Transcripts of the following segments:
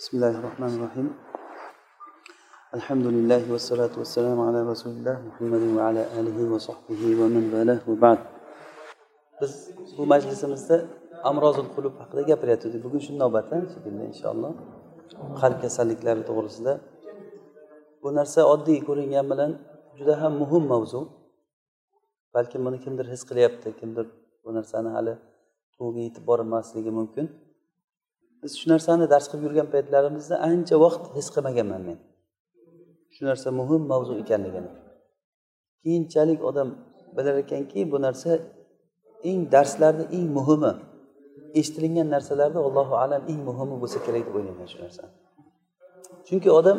بسم الله الرحمن الرحيم الحمد لله والصلاة والسلام على رسول الله محمد وعلى آله وصحبه ومن والاه وبعد biz bu majlisimizda amrozul qulub haqida gapiryotgandik bugun shu navbati shekilli inshaalloh qalb kasalliklari to'g'risida bu narsa oddiy ko'ringan bilan juda ham muhim mavzu balkim buni kimdir his qilyapti kimdir bu narsani hali to'g'ri yetib bormasligi mumkin Biz shu narsani dars qilib yurgan paytlarimizda ancha vaqt his qilmaganman men. Shu narsa muhim mavzu ekanligini. Keyinchalik odam bilar ekanki bu narsa eng darslarni eng muhimi eshitilingan narsalarda allohu alam eng muhimi bo'lsa kerak deb o'ylayman shu narsani. Chunki odam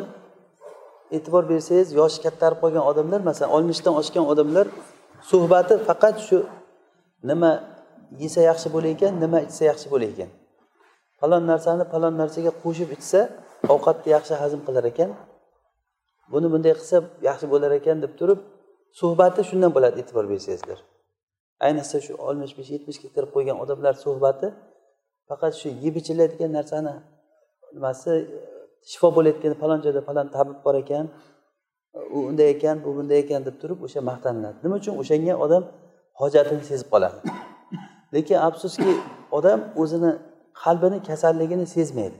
e'tibor bersangiz yoshi kattarib qolgan odamlar masalan oltmishdan oshgan odamlar suhbati faqat shu nima yesa yaxshi bo'lar ekan nima ichsa yaxshi bo'lar ekan falon narsani falon narsaga qo'shib ichsa ovqatni yaxshi hazm qilar ekan. Buni bunday qilsa yaxshi bo'lar ekan deb turib suhbati shundan bo'ladi e'tibor bersangizlar. Ayniqsa shu oltmish besh yetmishga kirib qo'ygan odamlar suhbati faqat shu yeb ichiladigan narsani nimasi shifo bo'layotgan falon joyda falon tabib bor ekan u unday ekan bu bunday ekan deb turib o'sha maqtaniladi. Nima uchun? O'shanga odam hojatini sezib qoladi. Lekin afsuski odam o'zini qalbini kasalligini sezmaydi.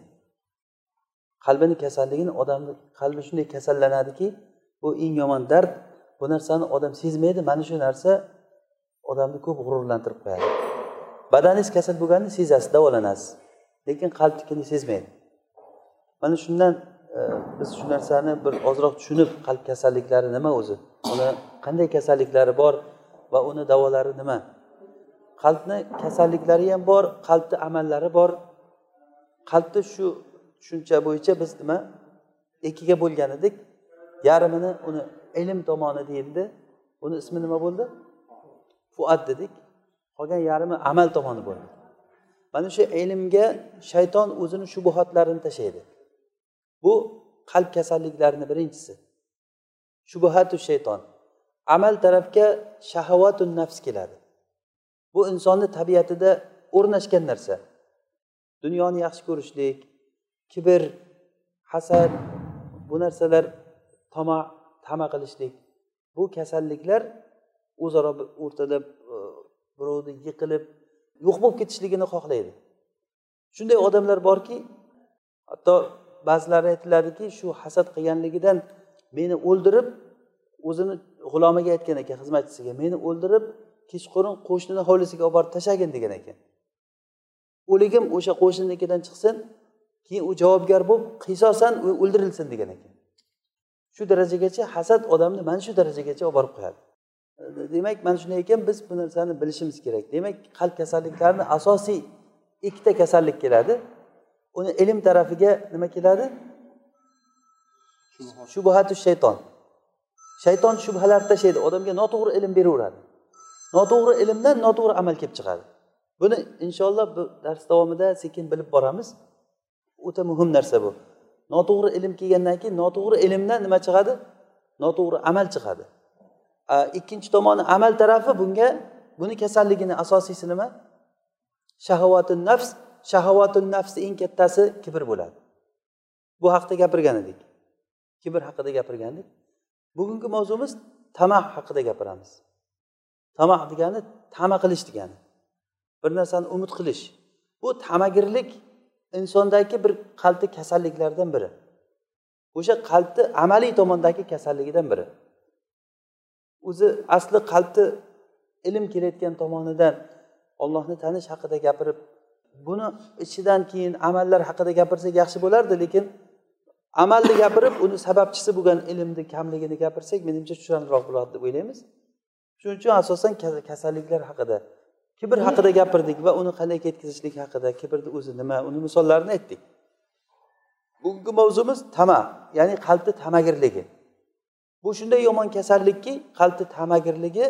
Qalbini kasalligini odamni qalbi shunday kasallanadiki bu eng yomon dard bu narsani odam sezmaydi mana shu narsa odamni ko'p g'ururlantirib qo'yadi. Badaningiz kasal bo'lganini sezasiz davolanasiz lekin qalbnikini sezmaydi. Mana shundan e, biz shu narsani bir ozroq tushunib qalb kasalliklari nima o'zi? Uni qanday kasalliklari bor va uni davolari nima? Qalbni kasalliklari ham bor qalbni amallari bor. Qalbni shu tushuncha bo'yicha biz nima? Ikkiga bo'lgan edik yarmini uni ilm tomoni deyildi. Uni ismi nima bo'ldi? Fuat dedik. Qolgan yarmi amal tomoni bo'ldi. Mana shu ilmga shayton o'zini shubuhatlarini tashlaydi. Bu qalb kasalliklarini birinchisi. Shubuhatu shayton. Amal tarafga shahovatu nafs keladi. Bu insonni tabiatida o'rnashgan narsa. Dunyoni yaxshi ko'rishlik kibr hasad bu narsalar toma tama qilishlik. Bu kasalliklar o'zaro o'rtada e, birovni yiqilib yo'q bo'lib ketishligini xohlaydi. Shunday odamlar borki hatto ba'zilari aytiladiki shu hasad qilganligidan meni o'ldirib o'zini g'ulomiga aytgan ekan xizmatchisiga. Meni o'ldirib kechqurun qo'shnini hovlisiga olib borib tashlagin degan ekan. O'ligim o'sha qo'shninikidan chiqsin keyin u javobgar bo'lib qisosan o'ldirilsin degan ekan. Shu darajagacha hasad odamni mana shu darajagacha olib borib qo'yadi. Demak mana shunday ekan biz bu narsani bilishimiz kerak. Demak qalb kasalliklarini asosiy ikkita kasallik keladi. Uni ilm tarafiga nima keladi? Shubhatu shayton. Shayton shubhalarni tashlaydi. Odamga noto'g'ri ilm beraveradi. Noto'g'ri ilmdan noto'g'ri amal kelib chiqadi. Buni inshaalloh bu dars davomida sekin bilib boramiz. O'ta muhim narsa bu. Noto'g'ri ilm kelgandan keyin noto'g'ri ilmdan nima chiqadi? Noto'g'ri amal chiqadi. Ikkinchi tomoni amal tarafi bunga buni kasalligini asosiysi nima? Shahovatun nafs shahovatun nafsni eng kattasi kibr bo'ladi. Bu haqida gapirgan edik. Kibr haqida gapirgandik. Bugungi mavzumiz tamah haqida gapiramiz. Tamoh degani tama qilish degani. Bir narsani umid qilish. Bu tamagirlik insondagi bir qalbni kasalliklaridan biri. O'sha qalbni amaliy tomondagi kasalligidan biri. O'zi asli qalbni ilm kelayotgan tomonidan ollohni tanish haqida gapirib buni ichidan keyin amallar haqida gapirsak yaxshi bo'lardi lekin amalni gapirib uni sababchisi bo'lgan ilmni kamligini gapirsak menimcha tushunarliroq bo'ladi deb o'ylaymiz. Shuning uchun asosan kasalliklar haqida kibr haqida gapirdik va uni qanday ketkazishlik haqida kibrni o'zi nima uni misollarini aytdik. Bugungi mavzumiz tama ya'ni qalbni tamagirligi. Bu shunday yomon kasallikki qalbni tamagirligi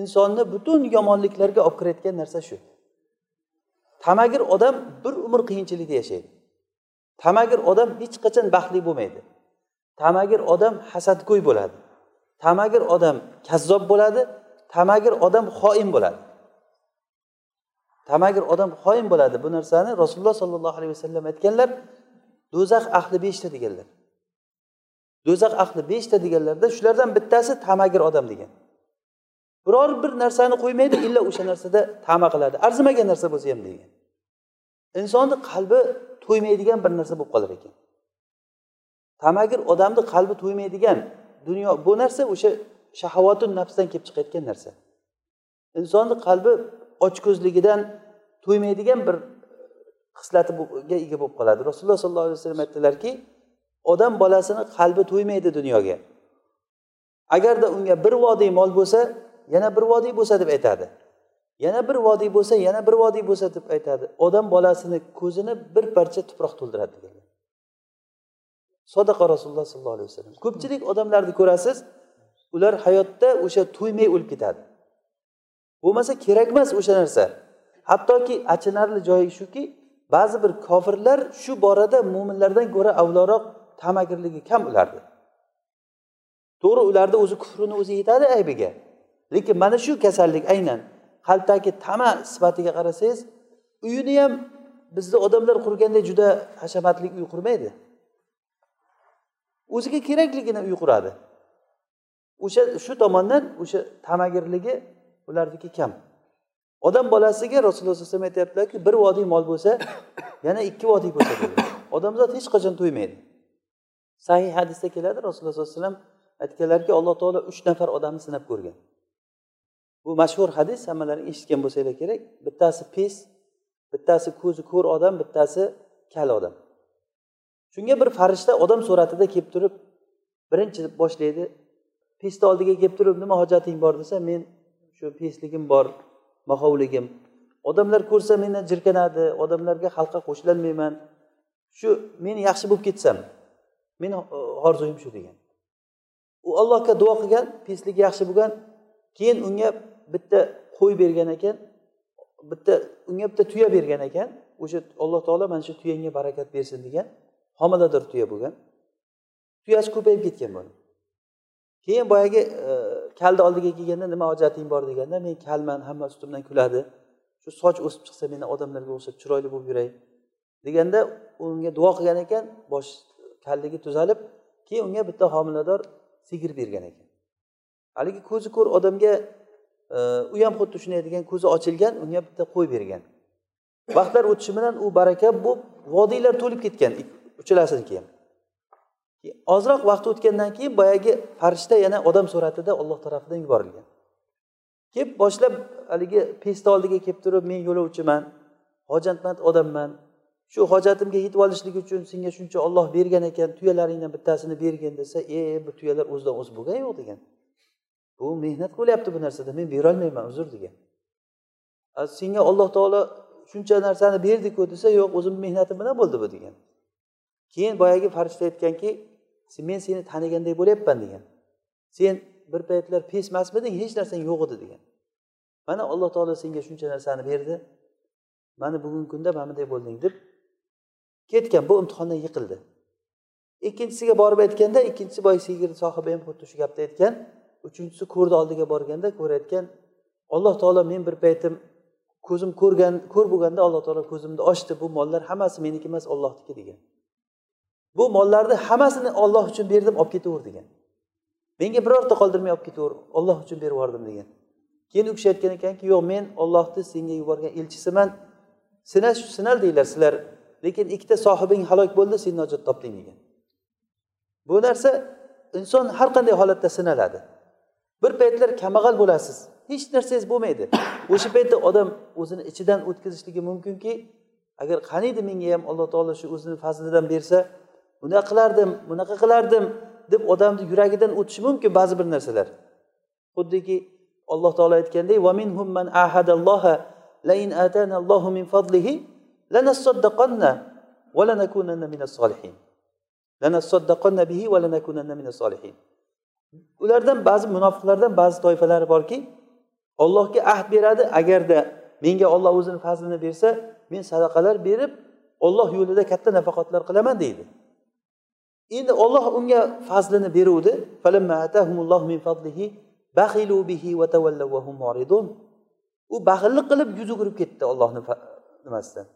insonni butun yomonliklarga olib kirayotgan narsa shu. Tamagir odam bir umr qiyinchilikda yashaydi. Tamagir odam hech qachon baxtli bo'lmaydi. Tamagir odam hasadgo'y bo'ladi. Tamagir odam kazzob bo'ladi tamagir odam xoin bo'ladi. Tamagir odam xoin bo'ladi bu narsani rasululloh sollallohu alayhi vasallam aytganlar do'zax ahli beshta deganlar. Do'zax ahli beshta deganlarda shulardan bittasi tamagir odam degan. Biror bir narsani qo'ymaydi illa o'sha narsada tama qiladi. Arzimagan narsa bo'lsa ham degan. Insonni qalbi to'ymaydigan bir narsa bo'lib qolar ekan. Tamagir odamni qalbi to'ymaydigan dunyo bu narsa o'sha shahovatun nafsdan kelib chiqayotgan narsa. Insonni qalbi ochko'zligidan to'ymaydigan bir e, xislatiga ega bo'lib qoladi. Rasululloh sollallohu alayhi vasallam aytdilarki odam bolasini qalbi to'ymaydi dunyoga. Agarda unga bir vodiy mol bo'lsa yana bir vodiy bo'lsa deb aytadi. Yana bir vodiy bo'lsa yana bir vodiy bo'lsa deb aytadi. Odam bolasini ko'zini bir parcha tuproq to'ldiradi. Sodaqa rasululloh sollallohu alayhi vasallam. Ko'pchilik odamlarni ko'rasiz ular hayotda o'sha to'ymay o'lib ketadi. Bo'lmasa kerak emas o'sha narsa. Hattoki achinarli joyi shuki ba'zi bir kofirlar shu borada mo'minlardan ko'ra avloroq tamagirligi kam ularni. To'g'ri ularni o'zi kufrini o'zi yetadi aybiga. Lekin mana shu kasallik aynan qalbdagi tama sifatiga qarasangiz uyini ham bizni odamlar qurganday juda hashamatli uy qurmaydi. O'ziga kerakligini uy quradi o'sha shu tomondan o'sha tamagirligi ularniki kam. Odam bolasiga rasululloh alayhi vasallam aytyaptilarki bir vodiy mol bo'lsa yana ikki vodiy bo'lsa odamzod hech qachon to'ymaydi. Sahih hadisda keladi rasululloh sollallohu alayhi vasallam aytganlarki alloh taolo uch nafar odamni sinab ko'rgan. Bu mashhur hadis hammalaring eshitgan bo'lsanglar kerak. Bittasi pes bittasi ko'zi ko'r odam bittasi kal odam. Shunga bir farishta odam suratida kelib turib birinchi boshlaydi pesni oldiga kelib turib nima hojating bor desa men shu pesligim bor mahovligim. Odamlar ko'rsa mendan jirkanadi odamlarga xalqqa qo'shilolmayman. Shu men yaxshi bo'lib ketsam meni e, orzuyim shu degan. U allohga duo qilgan pesligi yaxshi bo'lgan keyin unga bitta qo'y bergan ekan bitta unga bitta tuya bergan ekan. O'sha alloh taolo mana shu tuyangga barakat bersin degan. Homilador tuya bo'lgan. Tuyasi ko'payib ketgan buni keyin boyagi e, kalni oldiga kelganda nima hojating bor deganda men kalman hamma ustimdan kuladi. Shu soch o'sib chiqsa men odamlarga o'xshab chiroyli bo'lib yuray deganda unga duo qilgan ekan bosh kalligi tuzalib keyin unga bitta homilador sigir bergan ekan. Haligi ko'zi ko'r odamga e, u ham xuddi shunday degan ko'zi ochilgan unga bitta qo'y bergan. Vaqtlar o'tishi bilan u baraka bo'lib vodiylar to'lib ketgan. Uchalasini keyin. Ozroq vaqt o'tgandan keyin boyagi farishta yana odam suratida olloh tarafidan yuborilgan. Kelib boshlab haligi pesni oldiga kelib turib men yo'lovchiman hojatmand odamman. Shu hojatimga yetib olishlik uchun senga shuncha olloh bergan ekan tuyalaringdan bittasini bergin desa e bu tuyalar o'zidan o'zi bo'lgani yo'q degan. Bu mehnat qilyapti bu narsada men berolmayman uzr degan. Senga alloh taolo shuncha narsani berdiku desa yo'q o'zimni mehnatim bilan bo'ldi bu degan. Keyin boyagi farishta aytganki men seni taniganday bo'lyapman degan. Sen bir paytlar pes emasmiding hech narsang yo'q edi degan. Mana alloh taolo senga shuncha narsani berdi. Mana bugungi kunda mana bunday bo'lding deb ketgan. Bu imtihondan yiqildi. Ikkinchisiga borib aytganda ikkinchisi boya sigir sohibi ham xuddi shu gapni aytgan. Uchinchisi ko'rni oldiga borganda ko'rayotgan alloh taolo men bir paytim ko'zim ko'rgan ko'r bo'lganda alloh taolo ko'zimni ochdi. Bu mollar hammasi meniki emas ollohniki degan. Bu mollarni hammasini olloh uchun berdim olib ketaver degan. Menga birorta qoldirmay olib ketaver olloh uchun berib yubordim degan. Keyin u kishi aytgan ekanki yo'q men ollohni senga yuborgan elchisiman. Sinash sinaldinglar sizlar lekin ikkita sohibing halok bo'ldi sen najot topding degan. Bu narsa inson har qanday holatda sinaladi. Bir paytlar kambag'al bo'lasiz hech narsangiz bo'lmaydi. O'sha paytda odam o'zini ichidan o'tkazishligi mumkinki agar qaniydi menga ham alloh taolo shu o'zini fazlidan bersa bunaqa qilardim bunaqa qilardim deb odamni yuragidan o'tishi mumkin ba'zi bir narsalar. Xuddiki alloh taolo aytgandek lanasaddaqanna va lanakunanna minas solihin lanasaddaqanna bihi va minas solihin ulardan ba'zi munofiqlardan ba'zi toifalari borki ollohga ahd beradi agarda menga olloh o'zini fazlini bersa men sadaqalar berib olloh yo'lida katta nafaqatlar qilaman deydi. Endi olloh unga fazlini beruvdi. U baxillik qilib yuz o'girib ketdi ollohni nimasidan.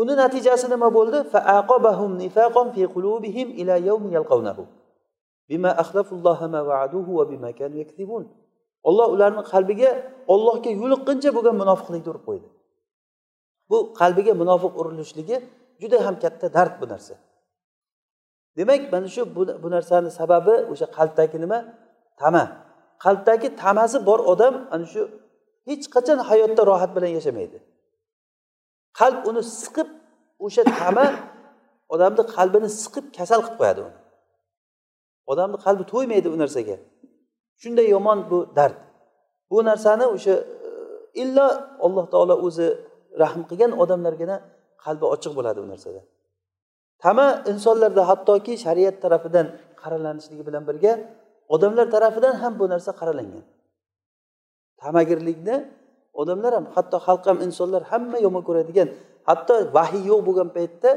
Uni natijasi nima bo'ldi? Olloh ularni qalbiga ollohga yo'liqquncha bo'lgan munofiqlikni urib qo'ydi. Bu qalbiga munofiq urilishligi juda ham katta dard bu narsa. Demak mana shu bu narsani sababi o'sha qalbdagi nima? Tama. Qalbdagi tamasi bor odam ana shu hech qachon hayotda rohat bilan yashamaydi. Qalb uni siqib o'sha tama odamni qalbini siqib kasal qilib qo'yadi uni. Odamni qalbi to'ymaydi u narsaga. Shunday yomon bu dard. Bu narsani o'sha illo alloh taolo o'zi rahm qilgan odamlargina qalbi ochiq bo'ladi bu narsada. Tama insonlarda hattoki shariat tarafidan qaralanishligi bilan birga odamlar tarafidan ham bu narsa qaralangan. Tamagirlikni odamlar ham hatto xalq ham insonlar hamma yomon ko'radigan hatto vahiy yo'q bo'lgan paytda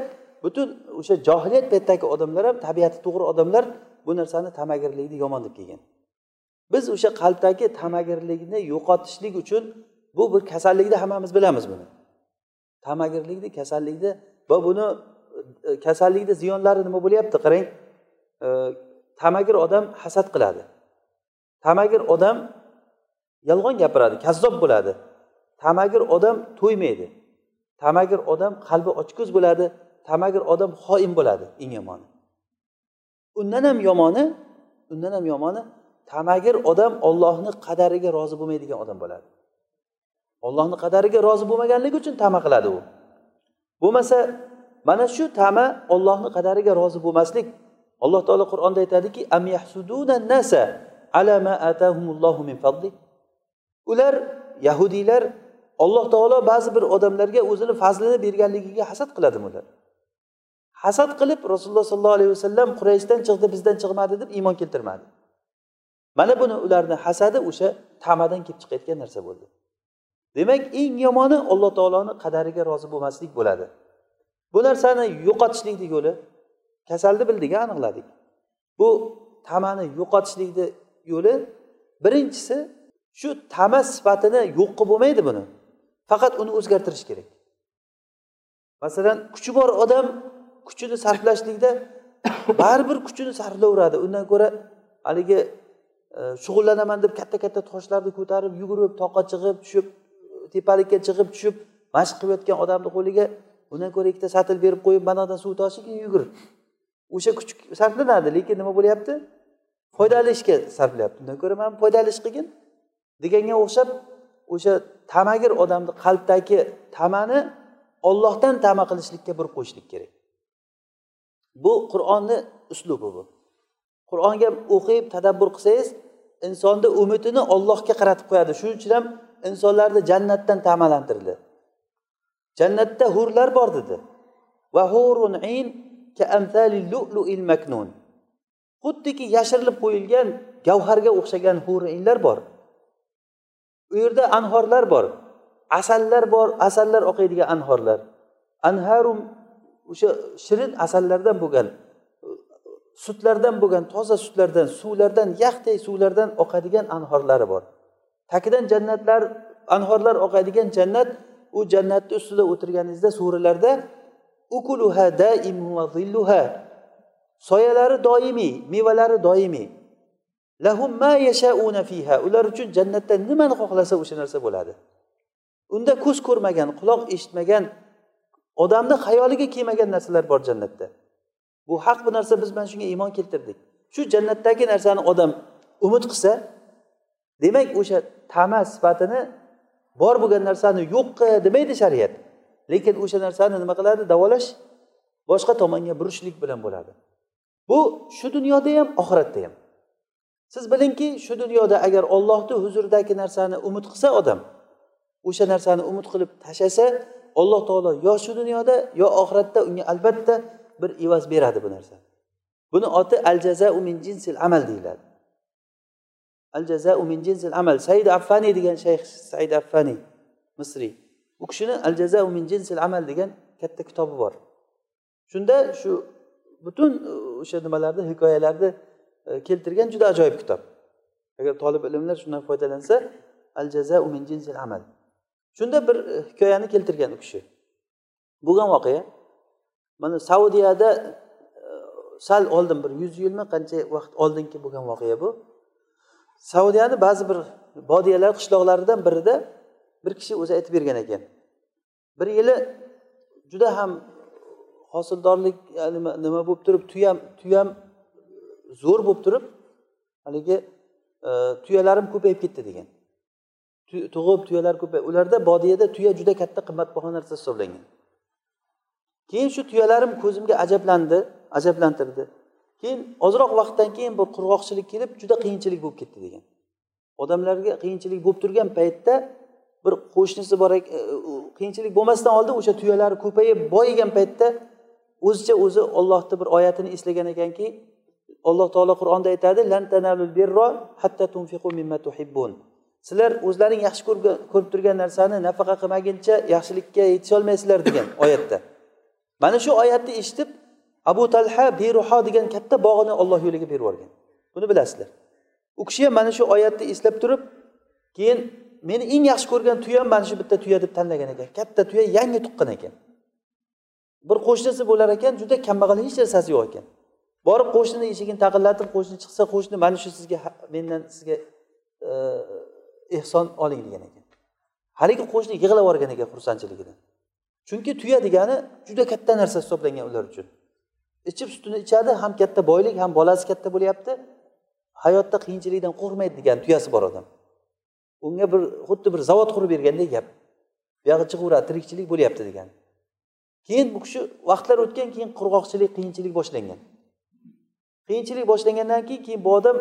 butun o'sha johiliyat paytidagi odamlar ham tabiati to'g'ri odamlar bu narsani tamagirlikni yomon deb kelgan biz o'sha qalbdagi tamagirlikni yo'qotishlik uchun bu bir kasallikni hammamiz bilamiz buni. Tamagirlikni kasallikni va buni kasallikni ziyonlari nima bo'lyapti qarang. E, tamagir odam hasad qiladi. Tamagir odam yolg'on gapiradi kazzob bo'ladi. Tamagir odam to'ymaydi. Tamagir odam qalbi ochko'z bo'ladi. Tamagir odam xoin bo'ladi eng yomoni. Undan ham yomoni undan ham yomoni tamagir odam ollohni qadariga rozi bo'lmaydigan odam bo'ladi. Ollohni qadariga rozi bo'lmaganligi uchun tama qiladi u. Bo'lmasa mana shu tama ollohni qadariga rozi bo'lmaslik. Alloh taolo qur'onda aytadiki am nasa ala ma atahumullohu min fadli. Ular yahudiylar alloh taolo ba'zi bir odamlarga o'zini fazlini berganligiga hasad qiladimi ular? Hasad qilib rasululloh sollallohu alayhi vasallam qurayshdan chiqdi bizdan chiqmadi deb iymon keltirmadi. Mana buni ularni hasadi o'sha tamadan kelib chiqayotgan narsa bo'ldi. Demak eng yomoni alloh taoloni qadariga rozi bo'lmaslik bo'ladi. Bu narsani yo'qotishlikni yo'li kasalni bildik aniqladik. Bu tamani yo'qotishlikni yo'li birinchisi shu tama sifatini yo'q qilib bo'lmaydi buni. Faqat uni o'zgartirish kerak. Masalan kuchi bor odam kuchini sarflashlikda baribir kuchini sarflayveradi undan ko'ra haligi e, shug'ullanaman deb katta katta toshlarni ko'tarib yugurib toqqa chiqib tushib tepalikka chiqib tushib mashq qilayotgan odamni qo'liga undan ko'ra ikkita satil berib qo'yib manadan suv toshib keyin yugur o'sha kuch sarflanadi lekin nima bo'lyapti? Foydali ishga sarflayapti. Undan ko'ra mana foydali ish qilgin. Deganga o'xshab o'sha tamagir odamni qalbdagi tamani ollohdan tama qilishlikka burib qo'yishlik kerak. Bu qur'onni uslubi bu. Qur'onga o'qib tadabbur qilsangiz insonni umidini ollohga qaratib qo'yadi. Shuning uchun ham insonlarni jannatdan ta'malantirdi. Jannatda hurlar bor dedi. Va hurun in maknun. Xuddiki yashirilib qo'yilgan gavharga o'xshagan hurinlar bor. U yerda anhorlar bor. Asallar bor asallar oqaydigan anhorlar. Anharum o'sha shirin asallardan bo'lgan sutlardan bo'lgan toza sutlardan suvlardan yaxday suvlardan oqadigan anhorlari bor. Tagidan jannatlar anhorlar oqadigan jannat u jannatni ustida o'tirganingizda so'rilarda ukuluha va zilluha. Soyalari doimiy mevalari doimiy. Lahum ma yashauna fiha. Ular uchun jannatda nimani xohlasa o'sha narsa bo'ladi? Unda ko'z ko'rmagan quloq eshitmagan odamni xayoliga kelmagan narsalar bor jannatda. Bu haq bu narsa biz mana shunga iymon keltirdik. Shu jannatdagi narsani odam umid qilsa demak o'sha tama sifatini bor bo'lgan narsani yo'q qil demaydi shariat. Lekin o'sha narsani nima qiladi? Davolash boshqa tomonga burishlik bilan bo'ladi. Bu shu dunyoda ham oxiratda ham. Siz bilingki shu dunyoda agar ollohni huzuridagi narsani umid qilsa odam o'sha narsani umid qilib tashlasa alloh taolo yo shu dunyoda yo oxiratda unga albatta bir evaz beradi bu narsa. Buni oti al jazau min jinsil amal deyiladi. Al jazau min jinsil amal. Said affani degan shayx said affani misriy u kishini al jazau min jinsil amal degan katta kitobi bor. Shunda shu butun e, o'sha nimalarni hikoyalarni e, keltirgan juda ajoyib kitob. Agar tolib ilmlar shundan foydalansa al jazau min jinsil amal. Shunda bir e, hikoyani keltirgan u kishi. Bo'lgan voqea mana saudiyada sal oldin bir yuz yilmi qancha vaqt oldingi bo'lgan voqea bu. Saudiyani ba'zi bir bodiyalar qishloqlaridan birida bir kishi o'zi aytib bergan ekan. Bir yili juda ham hosildorlik nima bo'lib turib tuyam tuyam zo'r bo'lib turib haligi e, tuyalarim ko'payib ketdi degan. Tug'ib tuyalar ko'payib ularda bodiyada tuya juda katta qimmatbaho narsa hisoblangan. Keyin shu tuyalarim ko'zimga ajablandi ajablantirdi. Keyin ozroq vaqtdan keyin bir qurg'oqchilik kelib juda qiyinchilik bo'lib ketdi degan. Odamlarga qiyinchilik bo'lib turgan paytda bir qo'shnisi bor e, qiyinchilik bo'lmasdan oldin o'sha tuyalari ko'payib boyigan paytda o'zicha o'zi ollohni bir oyatini eslagan ekanki alloh taolo qur'onda aytadi sizlar o'zlaring yaxshi ko'rib turgan narsani nafaqa qilmaguncha yaxshilikka yetisholmaysizlar degan oyatda. Mana shu oyatni eshitib abu talha beruho degan katta bog'ini olloh yo'liga berib yuborgan. Buni bilasizlar. U kishi ham mana shu oyatni eslab turib keyin meni eng yaxshi ko'rgan tuyam mana shu bitta tuya deb tanlagan ekan. Katta tuya yangi tuqqan ekan. Bir qo'shnisi bo'lar ekan juda kambag'al hech narsasi yo'q ekan. Borib qo'shnini eshigini taqillatib qo'shni chiqsa qo'shni mana shu sizga mendan sizga e, ehson oling degan ekan. Haligi qo'shni yig'lab yuborgan ekan xursandchiligidan. Chunki tuya degani juda katta narsa hisoblangan ular uchun. Ichib sutini ichadi ham katta boylik ham bolasi katta bo'lyapti. Hayotda qiyinchilikdan qo'rqmaydi degan tuyasi bor odam. Unga bir xuddi bir zavod qurib bergandek gap. Buyog'i chiqaveradi tirikchilik bo'lyapti degan. Keyin bu kishi vaqtlar o'tgan keyin qurg'oqchilik qiyinchilik boshlangan. Qiyinchilik boshlangandan keyin keyin bu odam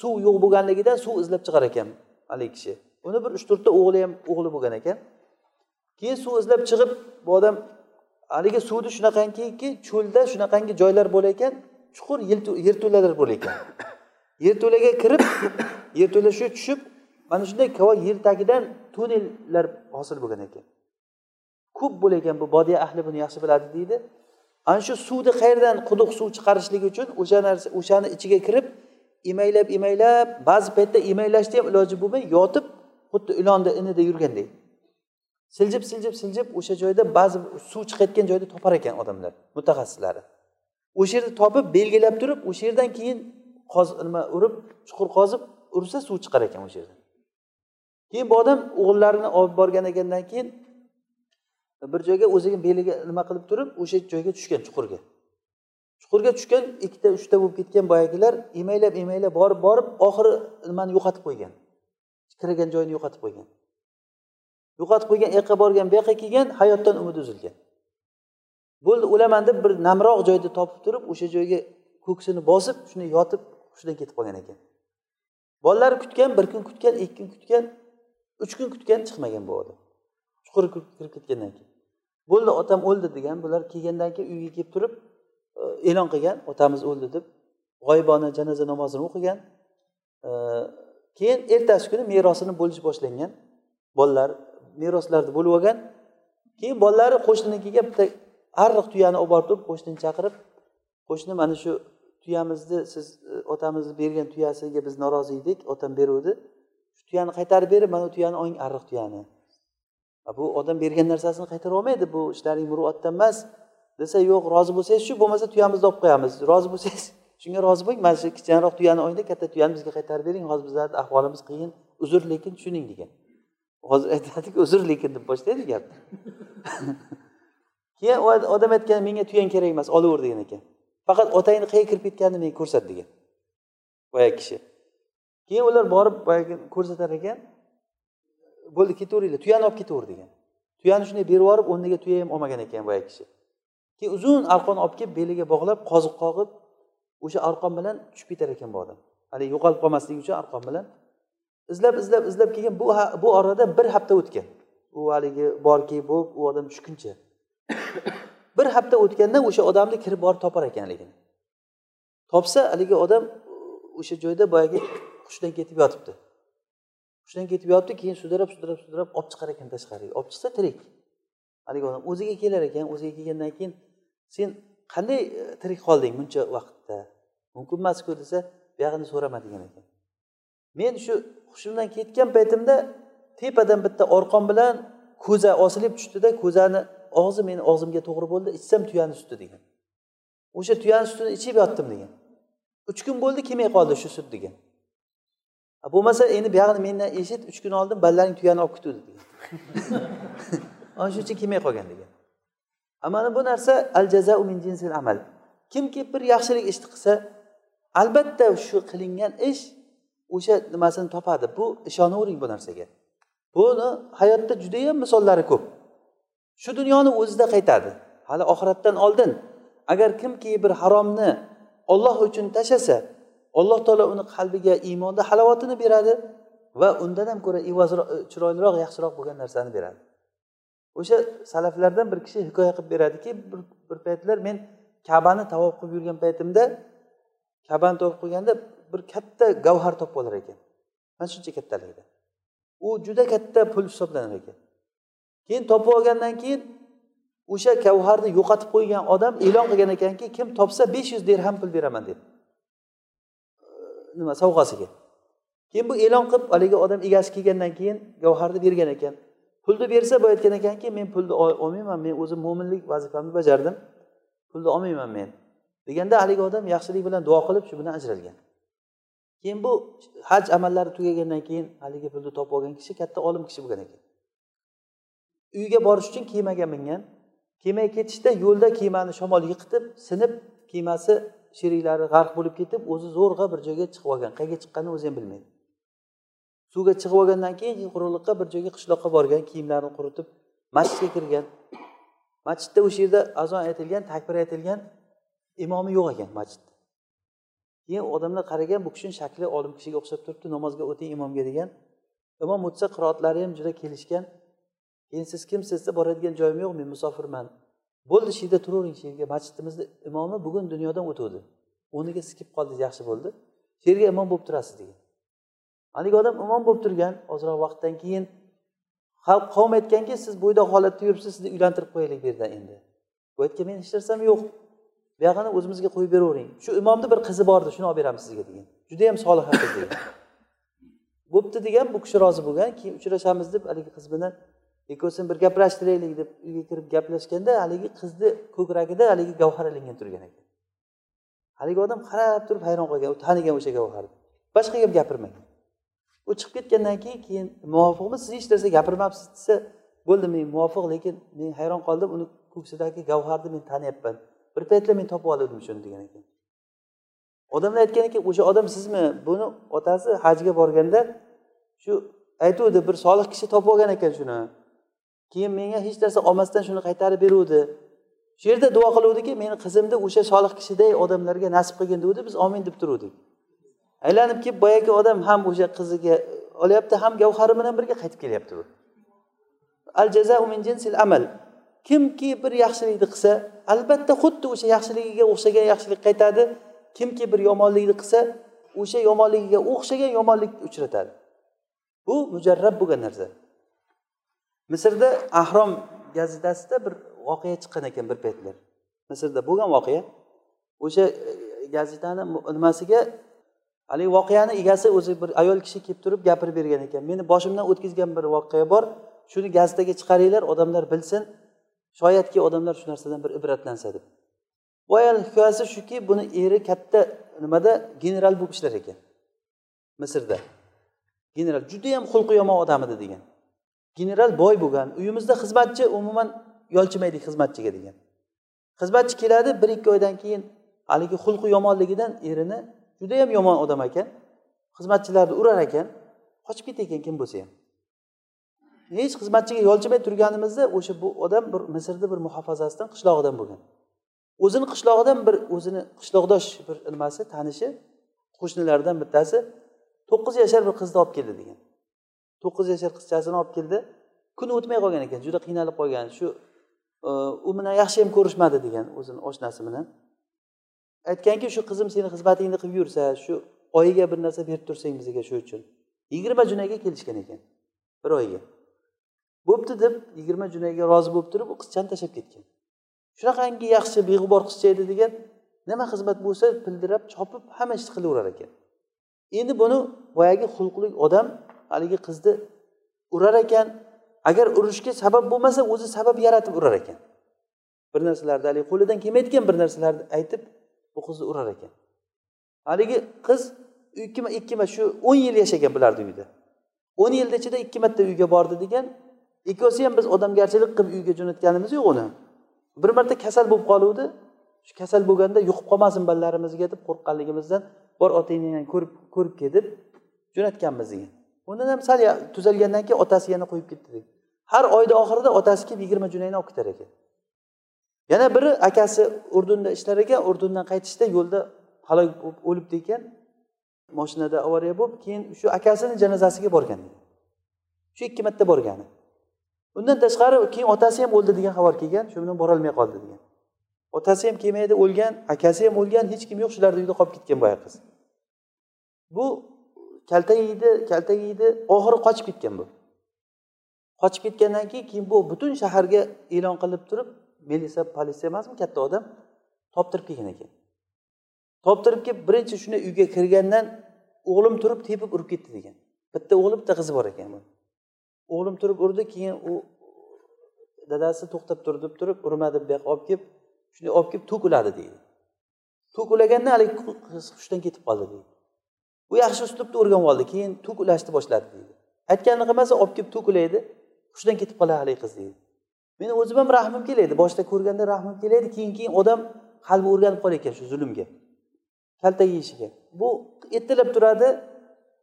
suv yo'q bo'lganligidan suv izlab chiqar ekan haligi kishi. Uni bir uch to'rtta o'g'li ham o'g'li bo'lgan ekan. Keyin suv izlab chiqib bu odam haligi suvni shunaqangiki cho'lda shunaqangi joylar bo'lar ekan chuqur yerto'lalar bo'lar ekan. Yerto'laga kirib yerto'la shu tushib mana shunday yer tagidan tunnellar hosil bo'lgan ekan. Ko'p bo'lar ekan bu bodiya ahli buni yaxshi biladi deydi. Ana shu suvni qayerdan quduq suv chiqarishlik uchun o'sha narsa o'shani ichiga kirib emaylab emaylab ba'zi paytda emaylashni ham iloji bo'lmay yotib xuddi ilonni inida yurgandek. Siljib siljib siljib o'sha joyda ba'zi suv chiqayotgan joyda topar ekan odamlar mutaxassislari o'sha yerda topib belgilab turib o'sha yerdan keyin nima urib chuqur qozib ursa suv chiqar ekan o'sha yerdan. Keyin bu odam o'g'illarini olib borgan ekandan keyin bir joyga o'ziga beliga nima qilib turib o'sha joyga tushgan chuqurga. Chuqurga tushgan ikkita uchta bo'lib ketgan boyagilar emaylab emaylab borib borib oxiri nimani yo'qotib qo'ygan kirgan joyini yo'qotib qo'ygan. Yo'qotib qo'ygan u yoqqa borgan bu yoqqa kelgan hayotdan umidi uzilgan. Bo'ldi o'laman deb bir namroq joyda topib turib o'sha joyga ko'ksini bosib shunday yotib hushidan ketib qolgan ekan. Bolalari kutgan bir kun kutgan ikki kun kutgan uch kun kutgan chiqmagan bu odam. Chuqur kirib ketgandan keyin. Bo'ldi otam o'ldi degan bular kelgandan keyin uyga kelib turib e, e'lon qilgan otamiz o'ldi deb g'oyibona janoza namozini o'qigan e, keyin ertasi kuni merosini bo'lish boshlangan. Bolalar meroslarda bo'lib olgan. Keyin bolalari qo'shninikiga bitta arriq tuyani olib borib turib qo'shnini chaqirib qo'shni mana shu tuyamizni siz e, otamizni bergan tuyasiga biz norozi edik otam beruvdi. Shu tuyani qaytarib berib mana bu tuyani oling arriq tuyani. Bu odam bergan narsasini qaytara olmaydi bu ishlaring muruvatdan emas. Desa yo'q rozi bo'lsangiz shu bo'lmasa tuyamizni olib qo'yamiz. Rozi bo'lsangiz shunga rozi bo'ling mana shu kichikroq tuyani olingda katta tuyani bizga qaytarib bering. Hozir bizlarni ahvolimiz qiyin uzr lekin tushuning degan. Hozir aytadiki uzr lekin deb boshlaydi gapni. Keyin odam aytgan menga tuyang kerak emas olaver degan ekan. Faqat otangni qayerga kirib ketganini menga ko'rsat degan. Boyagi kishi. Keyin ular borib boyagi ko'rsatar ekan bo'ldi ketaveringlar tuyani olib ketaver degan. Tuyani shunday berib yuborib o'rniga tuya ham olmagan ekan boyagi kishi. Keyin uzun arqon olib kelib beliga bog'lab qoziq qoqib o'sha arqon bilan tushib ketar ekan bu odam. Haligi yo'qolib qolmasligi uchun arqon bilan izlab izlab izlab kelgan bu bu orada bir hafta o'tgan. U haligi borki bo'lib u odam tushguncha bir hafta o'tgandan o'sha odamni kirib borib topar ekan haligini topsa haligi odam o'sha joyda boyagi hushdan ketib yotibdi. Hushdan ketib yotibdi keyin sudrab sudrab sudrab olib chiqar ekan tashqariga. Olib chiqsa tirik. Haligi odam o'ziga kelar ekan o'ziga kelgandan keyin sen qanday e, tirik qolding buncha vaqtda? Mumkin emasku desa buyog'ini so'rama degan ekan. Men shu hushimdan ketgan paytimda tepadan bitta orqon bilan ko'za osilib tushdida ko'zani og'zi meni og'zimga to'g'ri bo'ldi ichsam tuyani suti degan. O'sha tuyani sutini ichib yotdim degan. Uch kun bo'ldi kelmay qoldi shu sut degan. Bo'lmasa endi buyog'ini mendan eshit uch kun oldin bolalaring tuyani olib ketuvdi degan. Ana shuning uchun kelmay qolgan degan. Mana bu narsa al jazau min jinsil amal. Kimki bir yaxshilik ishni qilsa albatta shu qilingan ish o'sha nimasini topadi. Bu ishonavering bu narsaga. Buni hayotda judayam misollari ko'p. Shu dunyoni o'zida qaytadi. Hali oxiratdan oldin. Agar kimki bir haromni olloh uchun tashlasa alloh taolo uni qalbiga iymonda halovatini beradi va undan ham ko'ra evazroq chiroyliroq yaxshiroq bo'lgan narsani beradi. O'sha salaflardan bir kishi hikoya qilib beradiki bir, bir paytlar men kabani tavob qilib yurgan paytimda kabani tavob qilganda bir katta gavhar topib olar ekan. Mana shuncha kattaligida u juda katta pul hisoblanar ekan. Keyin topib olgandan keyin o'sha gavharni yo'qotib qo'ygan odam e'lon qilgan ekanki kim topsa besh yuz dirham pul beraman deb. Nima sovg'asiga. Keyin bu e'lon qilib haligi odam egasi kelgandan keyin gavharni bergan ekan. Pulni bersa boya aytgan ekanki men pulni olmayman men o'zim mo'minlik vazifamni bajardim. Pulni olmayman men. Deganda haligi odam yaxshilik bilan duo qilib shu bilan ajralgan. Keyin bu haj amallari tugagandan keyin haligi pulni topib olgan kishi katta olim kishi bo'lgan ekan. Uyga borish uchun kemaga mingan. Kemaga ketishda yo'lda kemani shamol yiqitib sinib kemasi sheriklari g'arq bo'lib ketib o'zi zo'rg'a bir joyga chiqib olgan. Qayerga chiqqanini o'zi ham bilmaydi. Suvga chiqib olgandan keyin quruqliqqa bir joyga qishloqqa borgan kiyimlarini quritib masjidga kirgan. Masjidda o'sha yerda azon aytilgan takbir aytilgan imomi yo'q ekan masjid keyin odamlar qaragan bu kishini shakli olim kishiga o'xshab turibdi namozga o'ting imomga degan. Imom o'tsa qiroatlari ham juda kelishgan. Keyin siz kimsiz desa boradigan joyim yo'q men musofirman? Bo'ldi shu yerda turavering shu yerga masjidimizni imomi bugun dunyodan o'tuvdi. O'rniga siz kelib qoldingiz yaxshi bo'ldi. Shu yerga imom bo'lib turasiz degan. Haligi odam imom bo'lib turgan ozroq vaqtdan keyin qavm aytganki siz bo'ydoq holatda yuribsiz sizni uylantirib qo'yaylik bu yerda endi. Bu aytgan meni hech narsam yo'q. Buyog'ini o'zimizga qo'yib beravering. Shu imomni bir qizi bor edi shuni olib beramiz sizga degan. Judayam soliha qiz degan. Bo'pti degan bu kishi rozi bo'lgan keyin uchrashamiz deb haligi qiz bilan ikkovsini bir gaplashtiraylik deb uyga kirib gaplashganda haligi qizni ko'kragida haligi gavhar ilingan turgan ekan. Haligi odam qarab turib hayron qolgan u tanigan o'sha gavharni. Boshqa gap gapirmagan. U chiqib ketgandan keyin keyin muvofiqmi siz hech narsa gapirmabsiz desa bo'ldi men muvofiq lekin men hayron qoldim uni ko'ksidagi gavharni men taniyapman bir paytlar men topib oldim shuni degan ekan odamlar aytgan ekan o'sha odam sizmi? Buni otasi hajga borganda shu aytuvdi bir solih kishi topib olgan ekan shuni. Keyin menga hech narsa olmasdan shuni qaytarib beruvdi. Shu yerda duo qiluvdiki meni qizimni o'sha solih kishiday odamlarga nasib qilgin deguvdi biz omin deb turuvdik. Aylanib kelib boyagi odam ham o'sha qiziga olyapti ham gavhari bilan birga qaytib kelyapti u. Al jaza min jinsil amal. Kimki bir yaxshilikni qilsa albatta xuddi o'sha yaxshiligiga o'xshagan yaxshilik qaytadi. Kimki bir yomonlikni qilsa o'sha yomonligiga o'xshagan yomonlikni uchratadi. Bu mujarrab bo'lgan narsa. Misrda ahrom gazetasida bir voqea chiqqan ekan bir paytlar. Misrda bo'lgan voqea. O'sha e, gazetani nimasiga? Haligi voqeani egasi o'zi bir ayol kishi kelib turib gapirib bergan ekan. Meni boshimdan o'tkazgan bir voqea bor. Shuni gazetaga chiqaringlar odamlar bilsin. Shoyatki odamlar shu narsadan bir ibratlansa deb. Bu ayol hikoyasi shuki buni eri katta nimada? General bo'lib ishlar ekan. Misrda. General judayam xulqi yomon odam edi degan. General boy bo'lgan uyimizda xizmatchi umuman yolchimaydik xizmatchiga degan. Xizmatchi keladi bir ikki oydan keyin haligi xulqi yomonligidan erini judayam yomon odam ekan. Xizmatchilarni urar ekan. Qochib ketar ekan kim bo'lsa ham. Hech xizmatchiga yolchimay turganimizda o'sha bu odam bir misrni bir muhofazasidan qishlog'idan bo'lgan. O'zini qishlog'idan bir o'zini qishloqdosh bir nimasi tanishi qo'shnilaridan bittasi to'qqiz yashar bir qizni olib keldi degan. To'qqiz yashar qizchasini olib keldi. Kun o'tmay qolgan ekan juda qiynalib qolgan. Shu e, u bilan yaxshi ham ko'rishmadi degan o'zini oshnasi bilan. Aytganki shu qizim seni xizmatingni qilib yursa shu oyiga bir narsa berib tursang bizga shu uchun. Yigirma junaga kelishgan ekan bir oyga bo'pti deb yigirma junayga rozi bo'lib turib u qizchani tashlab ketgan. Shunaqangi yaxshi beg'ubor qizcha edi degan nima xizmat bo'lsa pildirab chopib hamma ishni qilaverar ekan. Endi buni boyagi xulqli odam haligi qizni urar ekan. Agar urishga sabab bo'lmasa o'zi sabab yaratib urar ekan. Bir narsalarni haligi qo'lidan kelmaydigan bir narsalarni aytib bu qizni urar ekan. Haligi qiz ikki ikki shu o'n yil yashagan bularni uyda o'n yilni ichida ikki marta uyga bordi degan ikkovsi ham biz odamgarchilik qilib uyga jo'natganimiz yo'q uni. Bir marta kasal bo'lib qoluvdi. Shu kasal bo'lganda yuqib qolmasin bolalarimizga deb qo'rqqanligimizdan bor otangni ko'rib ko'rib kel deb jo'natganmiz degan. Undan ham sal tuzalgandan keyin otasi yana qo'yib ketdi degan. Har oyni oxirida otasi kelib yigirma junayni olib ketar ekan. Yana biri akasi urdunda ishlar ekan urdundan qaytishda yo'lda halok bo'lib o'libdi ekan. Moshinada avariya bo'lib keyin shu akasini janozasiga borgan. Shu ikki marta borgani. Undan tashqari keyin otasi ham o'ldi degan xabar kelgan shu bilan borolmay qoldi degan. Otasi ham kelmaydi o'lgan akasi ham o'lgan hech kim yo'q shularni uyda qolib ketgan boya qiz. Bu kaltak yeydi kaltak yeydi oxiri qochib ketgan bu. Qochib ketgandan keyin keyin bu butun shaharga e'lon qilib turib milisa politsiya emasmi katta odam toptirib kelgan ekan. Toptirib kelib birinchi shunday uyga kirgandan o'g'lim turib tepib urib ketdi degan. Bitta o'g'li bitta qizi bor ekan o'g'lim turib urdi keyin u dadasi to'xtab tur deb turib urma deb bu yoqqa olib kelib shunday olib kelib to'kiladi deydi. To'kilaganda haligi hushdan ketib qoldi deydi. Bu yaxshi uslubda o'rganib oldi keyin to'kulashni boshladi deydi. Aytganini qilmasa olib kelib to'kilaydi hushdan ketib qoladi haligi qiz deydi. Meni o'zim ham rahmim kelaydi boshida ko'rganda rahmim kelaydi keyin keyin odam qalbi o'rganib qolar ekan shu zulmga kaltak yeyishiga. Bu ertalab turadi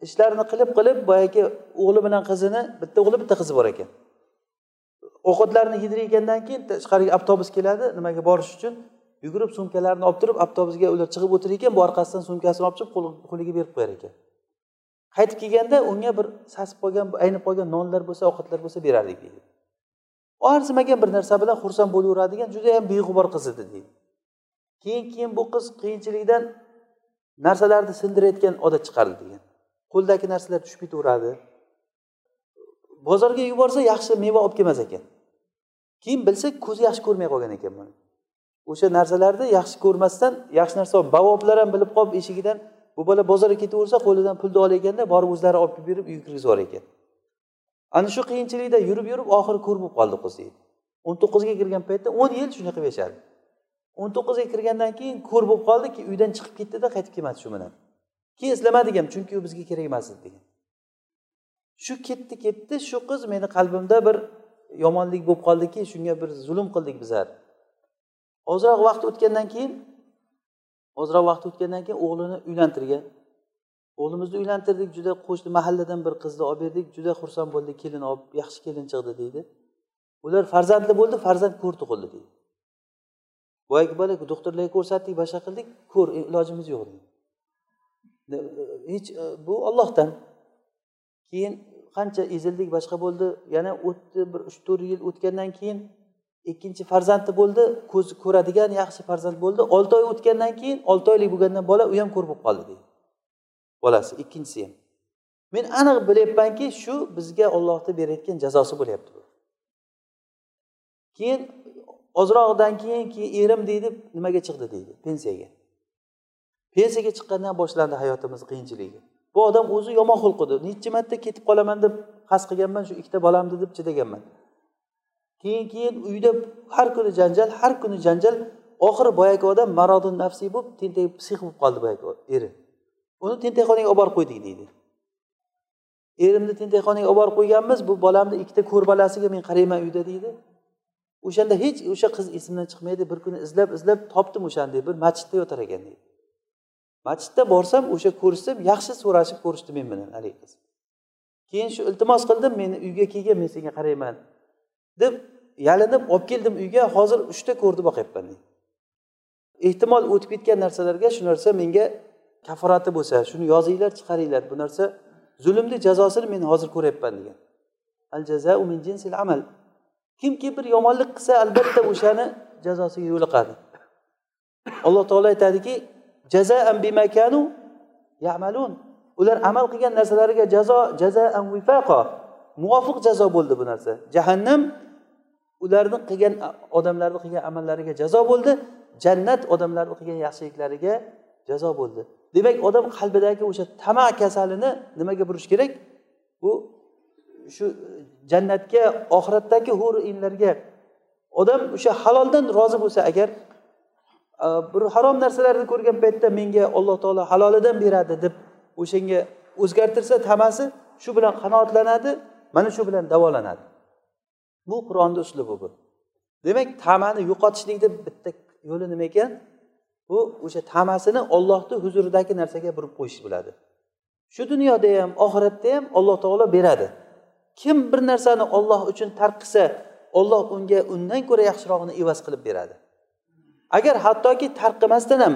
ishlarini qilib qilib boyagi o'g'li bilan qizini bitta o'g'li bitta qizi bor ekan. Ovqatlarini yedirgandan keyin tashqariga avtobus keladi nimaga borish uchun? Yugurib sumkalarini olib turib avtobusga ular chiqib o'tirar ekan bu orqasidan sumkasini olib chiqib qo'liga berib qo'yar ekan. Qaytib kelganda unga bir sasib qolgan aynib qolgan nonlar bo'lsa ovqatlar bo'lsa berardik deydi. Arzimagan bir narsa bilan xursand bo'laveradigan judayam beg'ubor qiz edi deydi. Keyin keyin bu qiz qiyinchilikdan narsalarni sindirayotgan odat chiqardi degan. Qo'ldagi narsalar tushib ketaveradi. Bozorga yuborsa yaxshi meva olib kelmas ekan. Keyin bilsa ko'zi yaxshi ko'rmay qolgan ekan buni. O'sha narsalarni yaxshi ko'rmasdan yaxshi narsa bavoblar ham bilib qolib eshigidan bu bola bozorga ketaversa qo'lidan pulni olganda borib o'zlari olib kelib berib uyga kirgizib yuborar ekan. Ana shu qiyinchilikda yurib yurib oxiri ko'r bo'lib qoldi qiz deydi o'n to'qqizga kirgan paytda o'n yil shunday qilib yashadi o'n to'qqizga kirgandan keyin ko'r bo'lib qoldi uydan chiqib ketdida qaytib kelmadi shu bilan. Keyin izlamadik ham chunki u bizga kerak emas edi degan. Shu ketdi ketdi shu qiz meni qalbimda bir yomonlik bo'lib qoldiki shunga bir zulm qildik bizlar ozroq vaqt o'tgandan keyin ozroq vaqt o'tgandan keyin o'g'lini uylantirgan. O'g'limizni uylantirdik juda qo'shni mahalladan bir qizni olib berdik juda xursand bo'ldik kelin olib yaxshi kelin chiqdi deydi. Ular farzandli bo'ldi farzand ko'r tug'ildi deydi. Boyagi bola doktorlarga ko'rsatdik boshqa qildik ko'r ilojimiz yo'q deydi. E, hech bu ollohdan keyin qancha ezildik boshqa bo'ldi. Yana o'tdi bir uch to'rt yil o'tgandan keyin ikkinchi farzandi bo'ldi. Ko'zi ko'radigan yaxshi farzand bo'ldi. Olti oy o'tgandan keyin olti oylik bo'lgandan bola u ham ko'r bo'lib qoldi deydi. Bolasi ikkinchisi ham. Men aniq bilyapmanki shu bizga ollohni berayotgan jazosi bo'lyapti bu. Keyin ozroqdan keyin keyin erim deydi nimaga chiqdi deydi pensiyaga. Pensiyaga chiqqandan boshlandi hayotimiz qiyinchiligi. Bu odam o'zi yomon xulq edi necha marta ketib qolaman deb qasd qilganman shu ikkita bolamni deb chidaganman. Keyin keyin uyda har kuni janjal har kuni janjal. Oxiri boyagi odam marodun nafsiy bo'lib tentak psix bo'lib qoldi boyagi eri. Uni tentakxonaga olib borib qo'ydik deydi. Erimni tentakxonaga olib borib qo'yganmiz bu bolamni ikkita ko'rbalasiga men qarayman uyda deydi. O'shanda hech o'sha qiz esimdan chiqmaydi bir kuni izlab izlab topdim o'shanda bir masjidda yotar ekan deydi. Masjidda borsam o'sha ko'rishsam yaxshi so'rashib ko'rishdi men bilan haligi qiz. Keyin shu iltimos qildim meni uyga kelgin men senga qarayman deb yalinib olib keldim uyga. Hozir uchta ko'rdi boqyapman deydi ehtimol o'tib ketgan narsalarga shu narsa menga kaforati bo'lsa shuni yozinglar chiqaringlar. Bu narsa zulmni jazosini men hozir ko'ryapman degan. Al jazau min jinsil amal. Kimki bir yomonlik qilsa albatta o'shani jazosiga yo'liqadi. Alloh taolo aytadiki jazaan bimakanu yamalun. Ular amal qilgan narsalariga jazo jazaan vifaqo muvofiq jazo bo'ldi bu narsa. Jahannam ularni qilgan odamlarni qilgan amallariga jazo bo'ldi. Jannat odamlarni qilgan yaxshiliklariga jazo bo'ldi. Demak odam qalbidagi o'sha tama kasalini nimaga burish kerak? Bu shu jannatga oxiratdagi hur inlarga odam o'sha haloldan rozi bo'lsa agar Э, bir harom narsalarni ko'rgan paytda menga alloh taolo halolidan beradi deb o'shanga o'zgartirsa tamasi shu bilan qanoatlanadi mana shu bilan davolanadi. Bu qur'onni uslubi bu. Demak tamani yo'qotishlikni bitta yo'li nima ekan? Bu o'sha tamasini ollohni huzuridagi narsaga burib qo'yish bo'ladi. Shu dunyoda ham oxiratda ham alloh taolo beradi. Kim bir narsani olloh uchun tark qilsa olloh unga undan ko'ra yaxshirog'ini evaz qilib beradi. Agar hattoki tark qilmasdan ham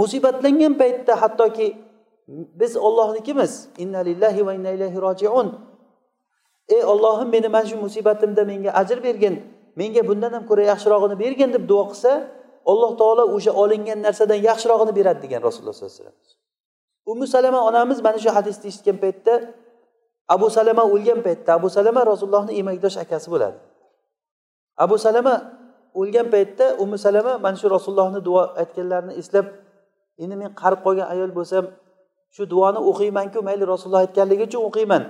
musibatlangan paytda hattoki biz ollohnikimiz inna lillahi va inna ilayhi rojiun. Ey ollohim meni mana shu musibatimda menga ajr bergin menga bundan ham ko'ra yaxshirog'ini bergin deb duo qilsa alloh taolo o'sha olingan narsadan yaxshirog'ini beradi degan rasululloh sollallohu alayhi vasallam. Umi salama onamiz mana shu hadisni eshitgan paytda abu salama o'lgan paytda abu salama rasulullohni emakdosh akasi bo'ladi. Abu salama o'lgan paytda umi salama mana shu rasulullohni duo aytganlarini eslab endi men qarib qolgan ayol bo'lsam shu duoni o'qiymanku mayli rasululloh aytganligi uchun o'qiyman.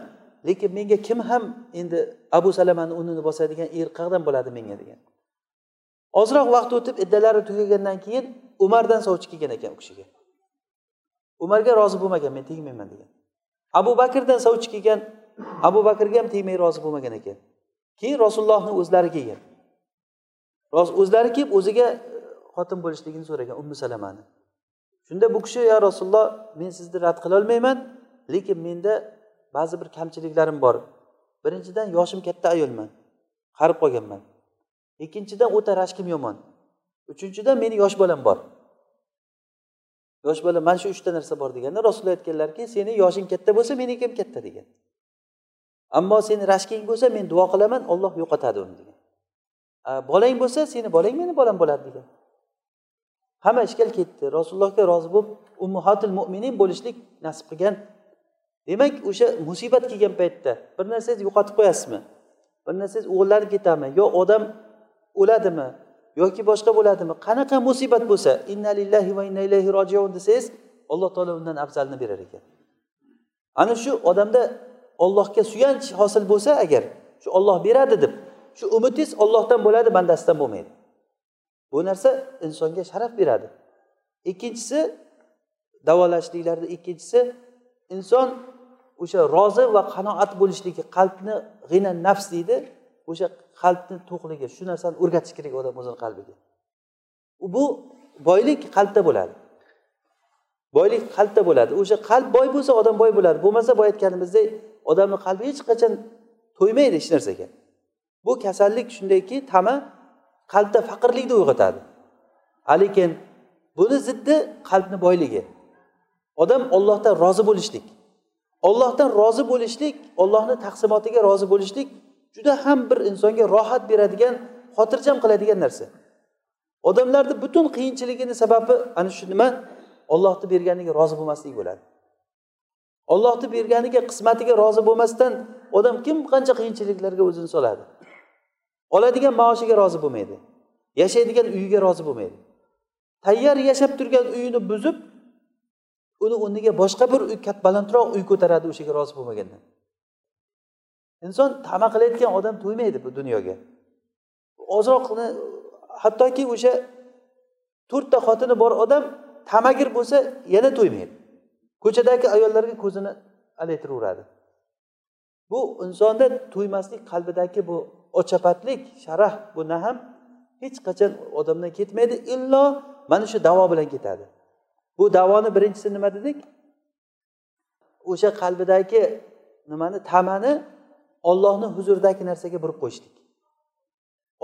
Lekin menga kim ham endi abu salamani o'rnini bosadigan er qayerdan bo'ladi menga degan. Ozroq vaqt o'tib iddalari tugagandan keyin umardan sovchi kelgan ekan u kishiga. Umarga rozi bo'lmagan men tegmayman degan. Abu bakrdan sovchi kelgan abu bakrga ham tegmay rozi bo'lmagan ekan. Keyin rasulullohni o'zlari kelgan. O'zlari kelib o'ziga e, xotin bo'lishligini so'ragan ummu salamani. Shunda bu kishi yo rasululloh men sizni rad qilolmayman lekin menda ba'zi bir kamchiliklarim bor. Birinchidan yoshim katta ayolman qarib qolganman. Ikkinchidan o'ta rashkim yomon. Uchinchidan meni yosh bolam bor. Yosh bola mana shu uchta narsa bor deganda rasululloh aytganlarki seni yoshing katta bo'lsa meniki ham katta degan. Ammo seni rashking bo'lsa men duo qilaman olloh yo'qotadi uni degan. Э, bolang bo'lsa seni bolang meni bolam bo'ladi degan. Hamma ishkal ketdi. Rasulullohga rozi bo'lib ummuhatil mo'minin bo'lishlik nasib qilgan. Demak o'sha musibat kelgan paytda bir narsangizni yo'qotib qo'yasizmi? Bir narsangiz o'g'irlanib ketadimi? Yo odam o'ladimi? Yoki boshqa bo'ladimi? Qanaqa musibat bo'lsa inna lillahi va inna ilayhi rojiun desangiz alloh taolo undan afzalini berar ekan. Ana shu odamda ollohga suyanch hosil bo'lsa agar shu olloh beradi deb shu umidingiz ollohdan bo'ladi bandasidan bo'lmaydi. Bu narsa insonga sharaf beradi. Ikkinchisi davolashliklarda ikkinchisi inson o'sha rozi va qanoat bo'lishligi qalbni g'ina nafs deydi. O'sha qalbni to'qligi shu narsani o'rgatish kerak odam o'zini qalbiga. Bu boylik qalbda bo'ladi. Boylik qalbda bo'ladi. O'sha qalb boy bo'lsa odam boy bo'ladi. Bo'lmasa boya aytganimizdek odamni qalbi hech qachon to'ymaydi hech narsaga. Bu kasallik shundayki tama qalbda faqirlikni uyg'otadi. Lekin buni ziddi qalbni boyligi. Odam ollohdan rozi bo'lishlik. Ollohdan rozi bo'lishlik ollohni taqsimotiga rozi bo'lishlik juda ham bir insonga rohat beradigan xotirjam qiladigan narsa. Odamlarni butun qiyinchiligini sababi ana shu nima? Ollohni berganiga rozi bo'lmaslik bo'ladi. Ollohni berganiga qismatiga rozi bo'lmasdan odam kim qancha qiyinchiliklarga o'zini soladi? Oladigan maoshiga rozi bo'lmaydi. Yashaydigan uyiga rozi bo'lmaydi. Tayyor yashab turgan uyini buzib uni o'rniga boshqa bir uy balandroq uy ko'taradi o'shaga rozi bo'lmagandan inson tama qilayotgan odam to'ymaydi bu dunyoga. Ozroqni hattoki o'sha to'rtta xotini bor odam tamagir bo'lsa yana to'ymaydi. Ko'chadagi ayollarga ko'zini alaytiraveradi. Bu insonda to'ymaslik qalbidagi bu ochapatlik sharaf bu ham hech qachon odamdan ketmaydi illo mana shu davo bilan ketadi. Bu davoni birinchisi nima dedik? O'sha qalbidagi nimani tamani ollohni huzuridagi narsaga burib qo'yishlik.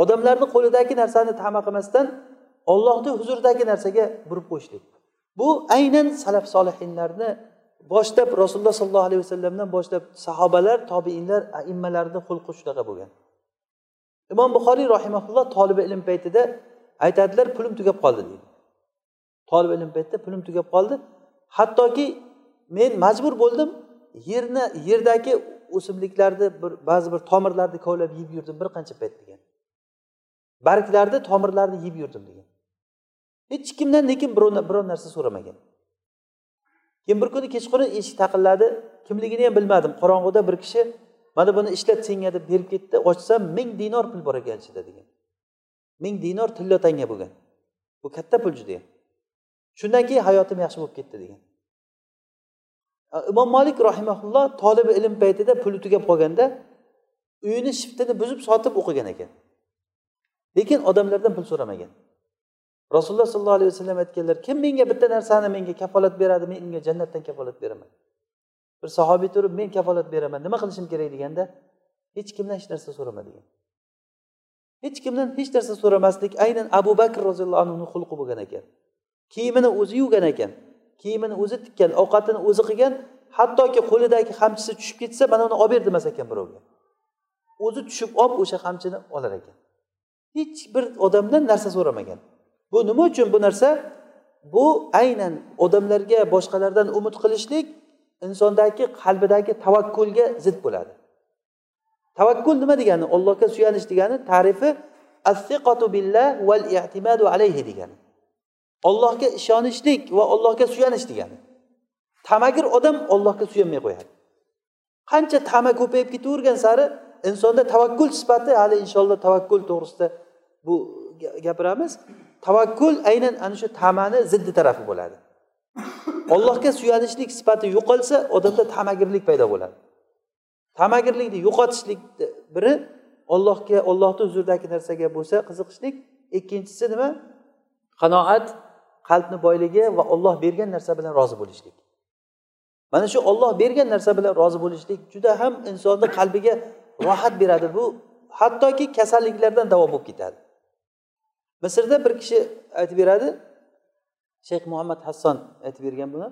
Odamlarni qo'lidagi narsani tama qilmasdan ollohni huzuridagi narsaga burib qo'yishlik. Bu aynan salaf solihinlarni boshlab rasululloh sollallohu alayhi vasallamdan boshlab sahobalar tobiinlar aimmalarni xulqi shunaqa bo'lgan. Imom buxoriy rahimaulloh tolibi ilm paytida aytadilar pulim tugab qoldi deydi. Tolib ilm paytida pulim tugab qoldi. Hattoki men majbur bo'ldim yerni yerdagi o'simliklarni bir ba'zi bir tomirlarni kovlab yeb yurdim bir qancha payt degan. Barglarni tomirlarni yeb yurdim degan. Hech kimdan lekin biror narsa so'ramagan. Keyin bir kuni kechqurun eshik taqilladi. Kimligini ham bilmadim. Qorong'uda bir kishi mana buni ishlat senga deb berib ketdi ochsam ming dinor pul bor ekan ichida degan. Ming dinor tilla tanga bo'lgan. Bu katta pul judayam shundan keyin hayotim yaxshi bo'lib ketdi degan. Imom molik rahimaulloh tolibi ilm paytida puli tugab qolganda uyini shiftini buzib sotib o'qigan ekan. Lekin odamlardan pul so'ramagan. Rasululloh sollallohu alayhi vasallam aytganlar kim menga bitta narsani menga kafolat beradi men unga jannatdan kafolat beraman. Bir sahobiy turib men kafolat beraman nima qilishim kerak? deganda hech kimdan hech narsa so'rama degan. Hech kimdan hech narsa so'ramaslik aynan abu bakr roziyallohu anhuni xulqi bo'lgan ekan. Kiyimini o'zi yuvgan ekan. Kiyimini o'zi tikkan ovqatini o'zi qilgan hattoki qo'lidagi qamchisi tushib ketsa mana uni olib ber demas ekan birovga. O'zi tushib olib o'sha qamchini olar ekan. Hech bir odamdan narsa so'ramagan. Bu nima uchun bu narsa? Bu aynan odamlarga boshqalardan umid qilishlik insondagi qalbidagi tavakkulga zid bo'ladi. Tavakkul nima degani? Allohga suyanish degani tarifi assiqatu billah val i'timadu alayhi degani. Ollohga ishonishlik va ollohga suyanish degani. Tamagir odam ollohga suyanmay qo'yadi. Qancha tama ko'payib ketavergan sari insonda tavakkul sifati hali inshaalloh tavakkul to'g'risida bu gapiramiz. Tavakkul aynan ana shu tamani ziddi tarafi bo'ladi. Ollohga suyanishlik sifati yo'qolsa odamda tamagirlik paydo bo'ladi. Tamagirlikni yo'qotishlikni biri ollohga ollohni huzuridagi narsaga bo'lsa qiziqishlik. Ikkinchisi nima? Qanoat qalbni boyligi va olloh bergan narsa bilan rozi bo'lishlik. Mana shu olloh bergan narsa bilan rozi bo'lishlik juda ham insonni qalbiga rohat beradi. Bu hattoki kasalliklardan davo bo'lib ketadi. Misrda bir kishi aytib beradi shayx muhammad hasson aytib bergan buni.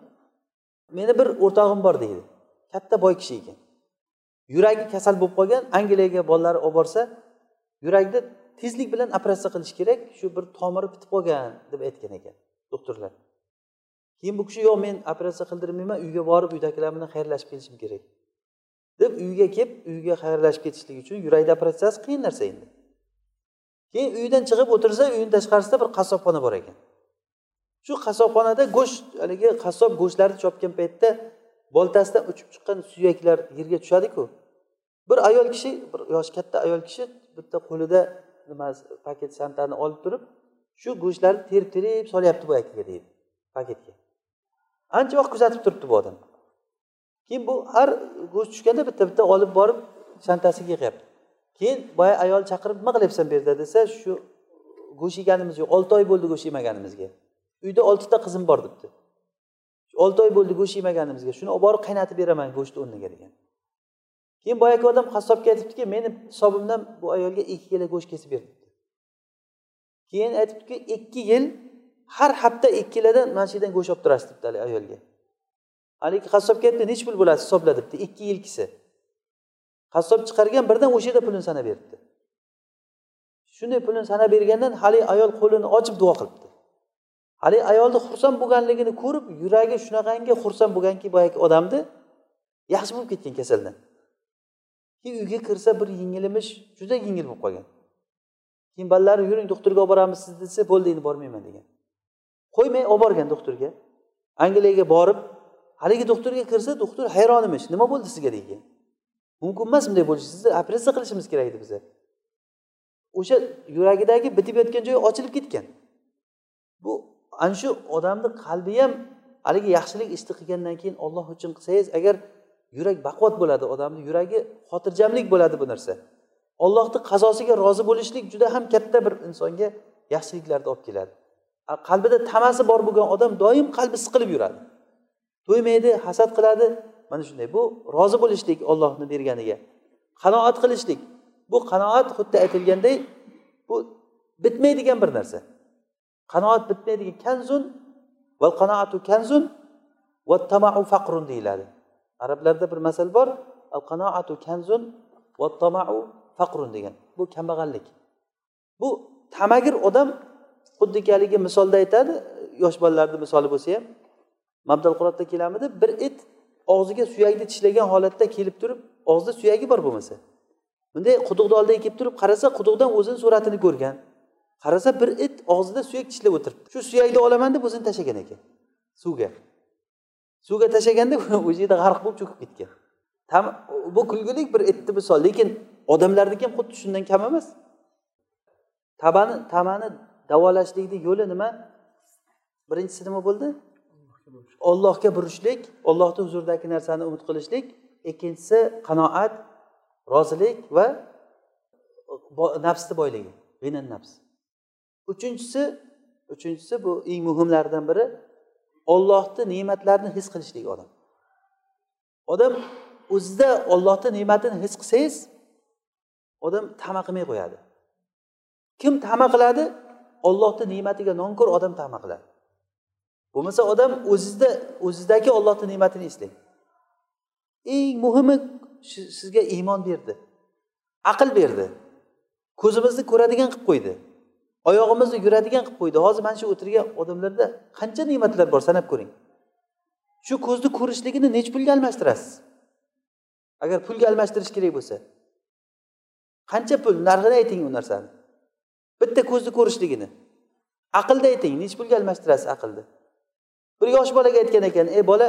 Meni bir o'rtog'im bor deydi. Katta boy kishi ekan. Yuragi kasal bo'lib qolgan angliyaga bolalari olib borsa yurakni tezlik bilan operatsiya qilish kerak shu bir tomiri bitib qolgan deb aytgan ekan doktorlar. Keyin bu kishi yo'q men operatsiya qildirmayman uyga borib uydagilar bilan xayrlashib kelishim kerak deb uyga kelib uyga xayrlashib ketishlik uchun yurakni operatsiyasi qiyin narsa endi. Keyin uydan chiqib o'tirsa uyini tashqarisida bir qassobxona bor ekan. Shu qassobxonada go'sht haligi qassob go'shtlarni chopgan paytda boltasidan uchib chiqqan suyaklar yerga tushadiku. Bir ayol kishi bir yoshi katta ayol kishi bitta qo'lida nima paket santani olib turib shu go'shtlarni terib terib solyapti boyagiga deydi paketga. Ancha vaqt kuzatib turibdi bu odam. Keyin bu har go'sht tushganda bitta bitta olib borib shantasiga yig'yapti. Keyin boya ayol chaqirib nima qilyapsan bu yerda desa shu go'sht yeganimiz yo'q olti oy bo'ldi go'sht yemaganimizga. Uyda oltita qizim bor debdi. Olti oy bo'ldi go'sht yemaganimizga. Shuni olib borib qaynatib beraman go'shtni o'rniga degan. Keyin boyagi odam qassobga aytibdiki meni hisobimdan bu ayolga ikki kilo go'sht kesib ber debdi. Keyin aytibdiki ikki yil har hafta ikki kilodan mana shu yerdan go'sht olib turasiz debdi haligi ayolga. Haligi qassobga aytdi nechi pul bo'ladi? Hisobla debdi. Ikki yilkisi qassob chiqargan birdan o'sha yerda pulini sanab beribdi. Shunday pulini sanab bergandan haligi ayol qo'lini ochib duo qilibdi. Haligi ayolni xursand bo'lganligini ko'rib yuragi shunaqangi xursand bo'lganki boyagi odamni yaxshi bo'lib ketgan kasaldan keyin uyga kirsa bir yengil emish juda yengil bo'lib qolgan. Keyin bolalari yuring doktorga olib boramiz sizni desa bo'ldi endi bormayman degan. Qo'ymay olib borgan doktorga. Angliyaga borib haligi doktorga kirsa doktor hayron emish nima bo'ldi sizga? degan. Mumkin emas bunday bo'lishi sizni operatsiya qilishimiz kerak edi biza o'sha yuragidagi bitib yotgan joyi ochilib ketgan. Bu ana shu odamni qalbi ham haligi yaxshilik ishni qilgandan keyin olloh uchun qilsangiz agar yurak baquvvat bo'ladi odamni yuragi xotirjamlik bo'ladi bu narsa. Ollohni qazosiga rozi bo'lishlik juda ham katta bir insonga yaxshiliklarni olib keladi. Qalbida tamasi bor bo'lgan odam doim qalbi siqilib yuradi. To'ymaydi hasad qiladi. Mana shunday bu rozi bo'lishlik ollohni berganiga. Qanoat qilishlik. Bu qanoat xuddi aytilganday bu bitmaydigan bir narsa. Qanoat bitmaydigan kanzun val qanoatu kanzun va tamau faqrun deyiladi. Arablarda bir masal bor al qanoatu kanzun va tamau faqrun degan. Bu kambag'allik. Bu tamagir odam xuddiki haligi misolda aytadi yosh bolalarni misoli bo'lsa ham mabdal qurotda kelamidi bir it og'ziga suyakni tishlagan holatda kelib turib og'zida suyagi bor bo'lmasa bunday quduqni oldiga kelib turib qarasa quduqdan o'zini suratini ko'rgan. Qarasa bir it og'zida suyak tishlab o'tiribdi. Shu suyakni olaman deb o'zini tashlagan ekan. Suvga. Suvga tashlaganda o'sha yerda g'arq bo'lib cho'kib ketgan. Bu kulgulik bir itni misol lekin odamlarniki ham xuddi shundan kam emas. Tabani tamani davolashlikni yo'li nima? Birinchisi nima bo'ldi? Ollohga burishlik ollohni huzuridagi narsani umid qilishlik ikkinchisi qanoat rozilik va nafsni boyligi g'ina nafs uchinchisi uchinchisi bu eng muhimlaridan biri ollohni ne'matlarini his qilishlik odam. Odam o'zida ollohni ne'matini his qilsangiz odam tama qilmay qo'yadi. Kim tama qiladi? Ollohni ne'matiga nonko'r odam tama qiladi. Bo'lmasa odam o'zizda o'zizdagi ollohni ne'matini eslang. Eng muhimi sizga iymon berdi aql berdi ko'zimizni ko'radigan qilib qo'ydi. Oyog'imizni yuradigan qilib qo'ydi. Hozir mana shu o'tirgan odamlarda qancha ne'matlar bor sanab ko'ring. Shu ko'zni ko'rishligini nechi pulga almashtirasiz? Agar pulga almashtirish kerak bo'lsa. Qancha pul? Narxini ayting u narsani. Bitta ko'zni ko'rishligini. Aqlni ayting nechi pulga almashtirasiz aqlni? Bir yosh bolaga aytgan ekan ey bola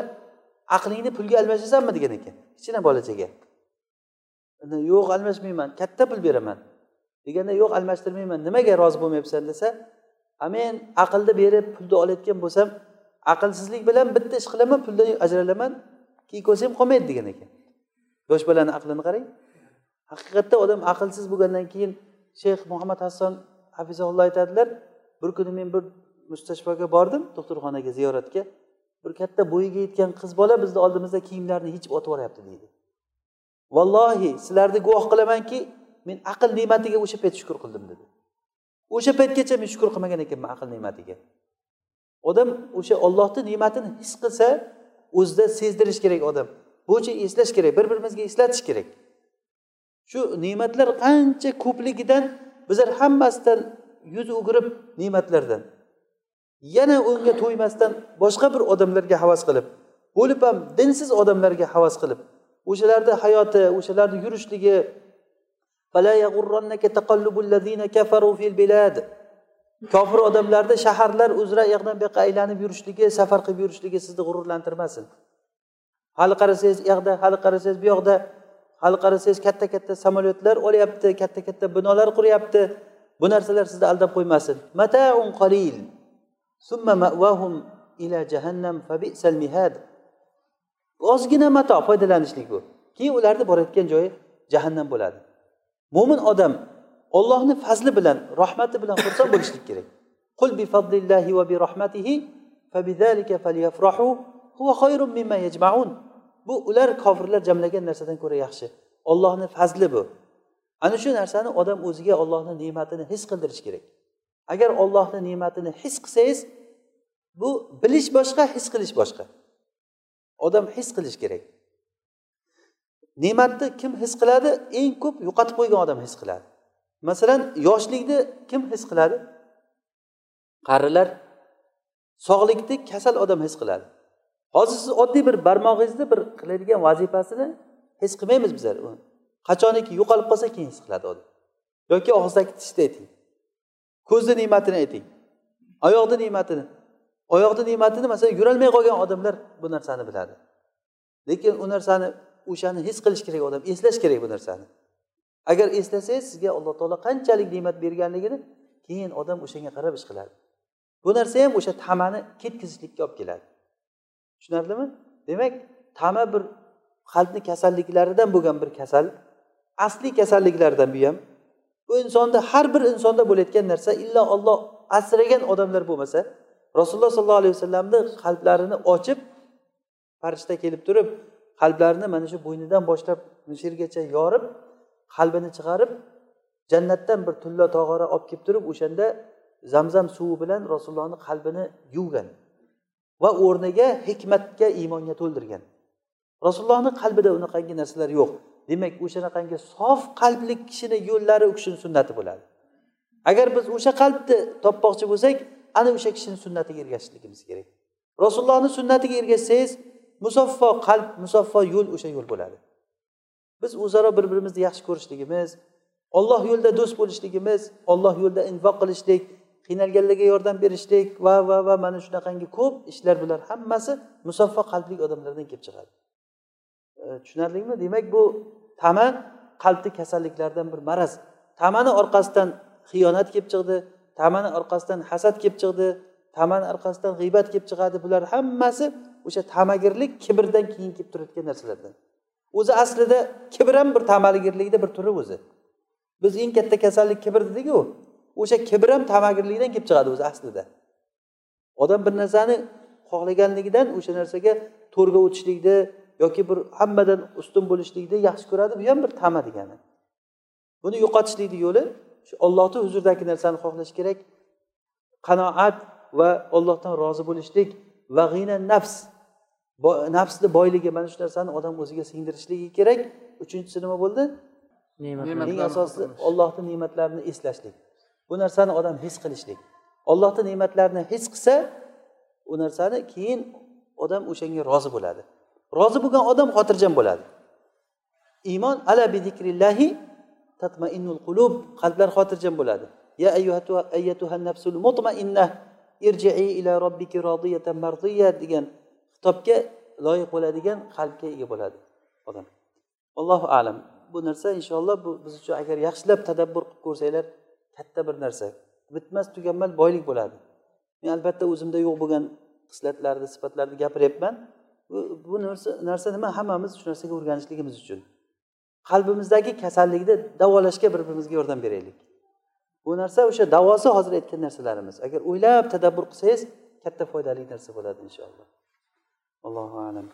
aqlingni pulga almashasanmi? degan ekan. Kichkina bolachaga. Yo'q almashmayman. Katta pul beraman. Deganda yo'q almashtirmayman nimaga rozi bo'lmayapsan? desa a men aqlni berib pulni olayotgan bo'lsam aqlsizlik bilan bitta ish qilaman puldan ajralaman keyin ko'rsam qolmaydi degan ekan. Yosh bolani aqlini qarang. Haqiqatda odam aqlsiz bo'lgandan keyin shayx muhammad hasson hafizaulloh aytadilar bir kuni men bir mustashfoga bordim doktorxonaga ziyoratga. Bir katta bo'yiga yetgan qiz bola bizni oldimizda kiyimlarni yechib otib yuboryapti deydi. Vallohi sizlarni guvoh qilamanki men aql ne'matiga o'sha payt shukur qildim dedi. O'sha paytgacha men shukur qilmagan ekanman aql ne'matiga. Odam o'sha ollohni ne'matini his qilsa o'zida sezdirish kerak odam. Bo'yicha eslash kerak bir birimizga eslatish kerak. Shu ne'matlar qancha ko'pligidan bizlar hammasidan yuz o'girib ne'matlardan. Yana unga to'ymasdan boshqa bir odamlarga havas qilib bo'lib ham dinsiz odamlarga havas qilib o'shalarni hayoti o'shalarni yurishligi kofir odamlarni shaharlar uzra u yoqdan bu yoqqa aylanib yurishligi safar qilib yurishligi sizni g'ururlantirmasin. Hali qarasangiz u yoqda hali qarasangiz bu yoqda hali qarasangiz katta katta samolyotlar olyapti katta katta binolar quryapti. Bu narsalar sizni aldab qo'ymasin. Mataun qalil. Summa mavahum ila jahannam fabisal mihad. Ozgina mato foydalanishlik bu. Keyin ularni borayotgan joyi jahannam bo'ladi. Mo'min odam ollohni fazli bilan rahmati bilan xursand bo'lishlik kerak. Qul bi fadlillahi va bi rahmatihi fabidhalika falyafrahu huwa khayrun mimma yajmaun. Bu ular kofirlar jamlagan narsadan ko'ra yaxshi. Ollohni fazli bu. Ana shu narsani odam o'ziga ollohni ne'matini his qildirish kerak. Agar ollohni ne'matini his qilsangiz bu bilish boshqa his qilish boshqa. Odam his qilish kerak. Ne'matni kim his qiladi? Eng ko'p yo'qotib qo'ygan odam his qiladi. Masalan yoshlikni kim his qiladi? Qarilar. Sog'likni kasal odam his qiladi. Hozir siz oddiy bir barmog'ingizni bir qiladigan vazifasini his qilmaymiz bizlar qachoniki yo'qolib qolsa keyin his qiladi odam. Yoki og'izdagi tishni ayting. Ko'zni ne'matini ayting. Oyoqni ne'matini. Oyoqni ne'matini masalan yurolmay qolgan odamlar bu narsani biladi. Lekin u narsani o'shani his qilish kerak odam eslash kerak bu narsani. Agar eslasangiz sizga alloh taolo qanchalik ne'mat berganligini keyin odam o'shanga qarab ish qiladi bu narsa ham o'sha tamani ketkazishlikka olib keladi. Tushunarlimi? Demak tama bir qalbni kasalliklaridan bo'lgan bir kasal asliy kasalliklardan bu ham. Bu insonda har bir insonda bo'layotgan narsa illo olloh asragan odamlar bo'lmasa rasululloh sollallohu alayhi vasallamni qalblarini ochib farishta kelib turib qalblarini mana shu bo'ynidan boshlab shu yergacha yorib qalbini chiqarib jannatdan bir tulla tog'ora olib kelib turib o'shanda zamzam suvi bilan rasulullohni qalbini yuvgan va o'rniga hikmatga iymonga to'ldirgan. Rasulullohni qalbida unaqangi narsalar yo'q. Demak o'shanaqangi sof qalbli kishini yo'llari u kishini sunnati bo'ladi. Agar biz o'sha qalbni topmoqchi bo'lsak ana o'sha kishini sunnatiga ergashishligimiz kerak. Rasulullohni sunnatiga ergashsangiz musaffo qalb musaffo yo'l o'sha yo'l bo'ladi. Biz o'zaro bir birimizni yaxshi ko'rishligimiz olloh yo'lida do'st bo'lishligimiz olloh yo'lida infoq qilishlik qiynalganlarga yordam berishlik va va va mana shunaqangi ko'p ishlar bular hammasi musaffo qalbli odamlardan kelib chiqadi. E, tushunarlimi? Demak bu tama qalbni kasalliklaridan bir maraz. Tamani orqasidan xiyonat kelib chiqdi tamani orqasidan hasad kelib chiqdi tamani orqasidan g'iybat kelib chiqadi. Bular hammasi o'sha tamagirlik kibrdan keyin kelib turayotgan narsalardan. O'zi aslida kibr ham bir tamagirlikni bir turi o'zi. Biz eng katta kasallik kibr dedikku o'sha kibr ham tamagirlikdan kelib chiqadi o'zi aslida. Odam bir narsani xohlaganligidan o'sha narsaga to'rga o'tishlikni yoki bir hammadan ustun bo'lishlikni yaxshi ko'radi bu ham bir tama degani. Buni yo'qotishlikni yo'li shu ollohni huzuridagi narsani xohlash kerak qanoat va ollohdan rozi bo'lishlik va g'ina nafs nafsni boyligi mana shu narsani odam o'ziga singdirishligi kerak. Uchinchisi nima bo'ldi? Eng asosiysi ollohni ne'matlarini eslashlik. Bu narsani odam his qilishlik. Ollohni ne'matlarini his qilsa u narsani keyin odam o'shanga rozi bo'ladi. Rozi bo'lgan odam xotirjam bo'ladi. Iymon ala bi zikrillahi tatmainnul qulub. Qalblar xotirjam bo'ladi. Ya ayyatuha nafsul mutmainnah irji'i ila robbiki rodiyatan mardiya degan kitobga loyiq bo'ladigan qalbga ega bo'ladi odam. Allohu alam. Bu narsa inshaalloh bu biz uchun agar yaxshilab tadabbur qilib ko'rsanglar katta bir narsa. Bitmas tuganmas boylik bo'ladi. Men albatta o'zimda yo'q bo'lgan xislatlarni sifatlarni gapiryapman. Bu, bu narsa narsa nima? Hammamiz shu narsaga o'rganishligimiz uchun. Qalbimizdagi kasallikni davolashga bir birimizga yordam beraylik. Bu narsa o'sha davosi hozir aytgan narsalarimiz. Agar o'ylab tadabbur qilsangiz katta foydali narsa bo'ladi inshaalloh. Allohu alam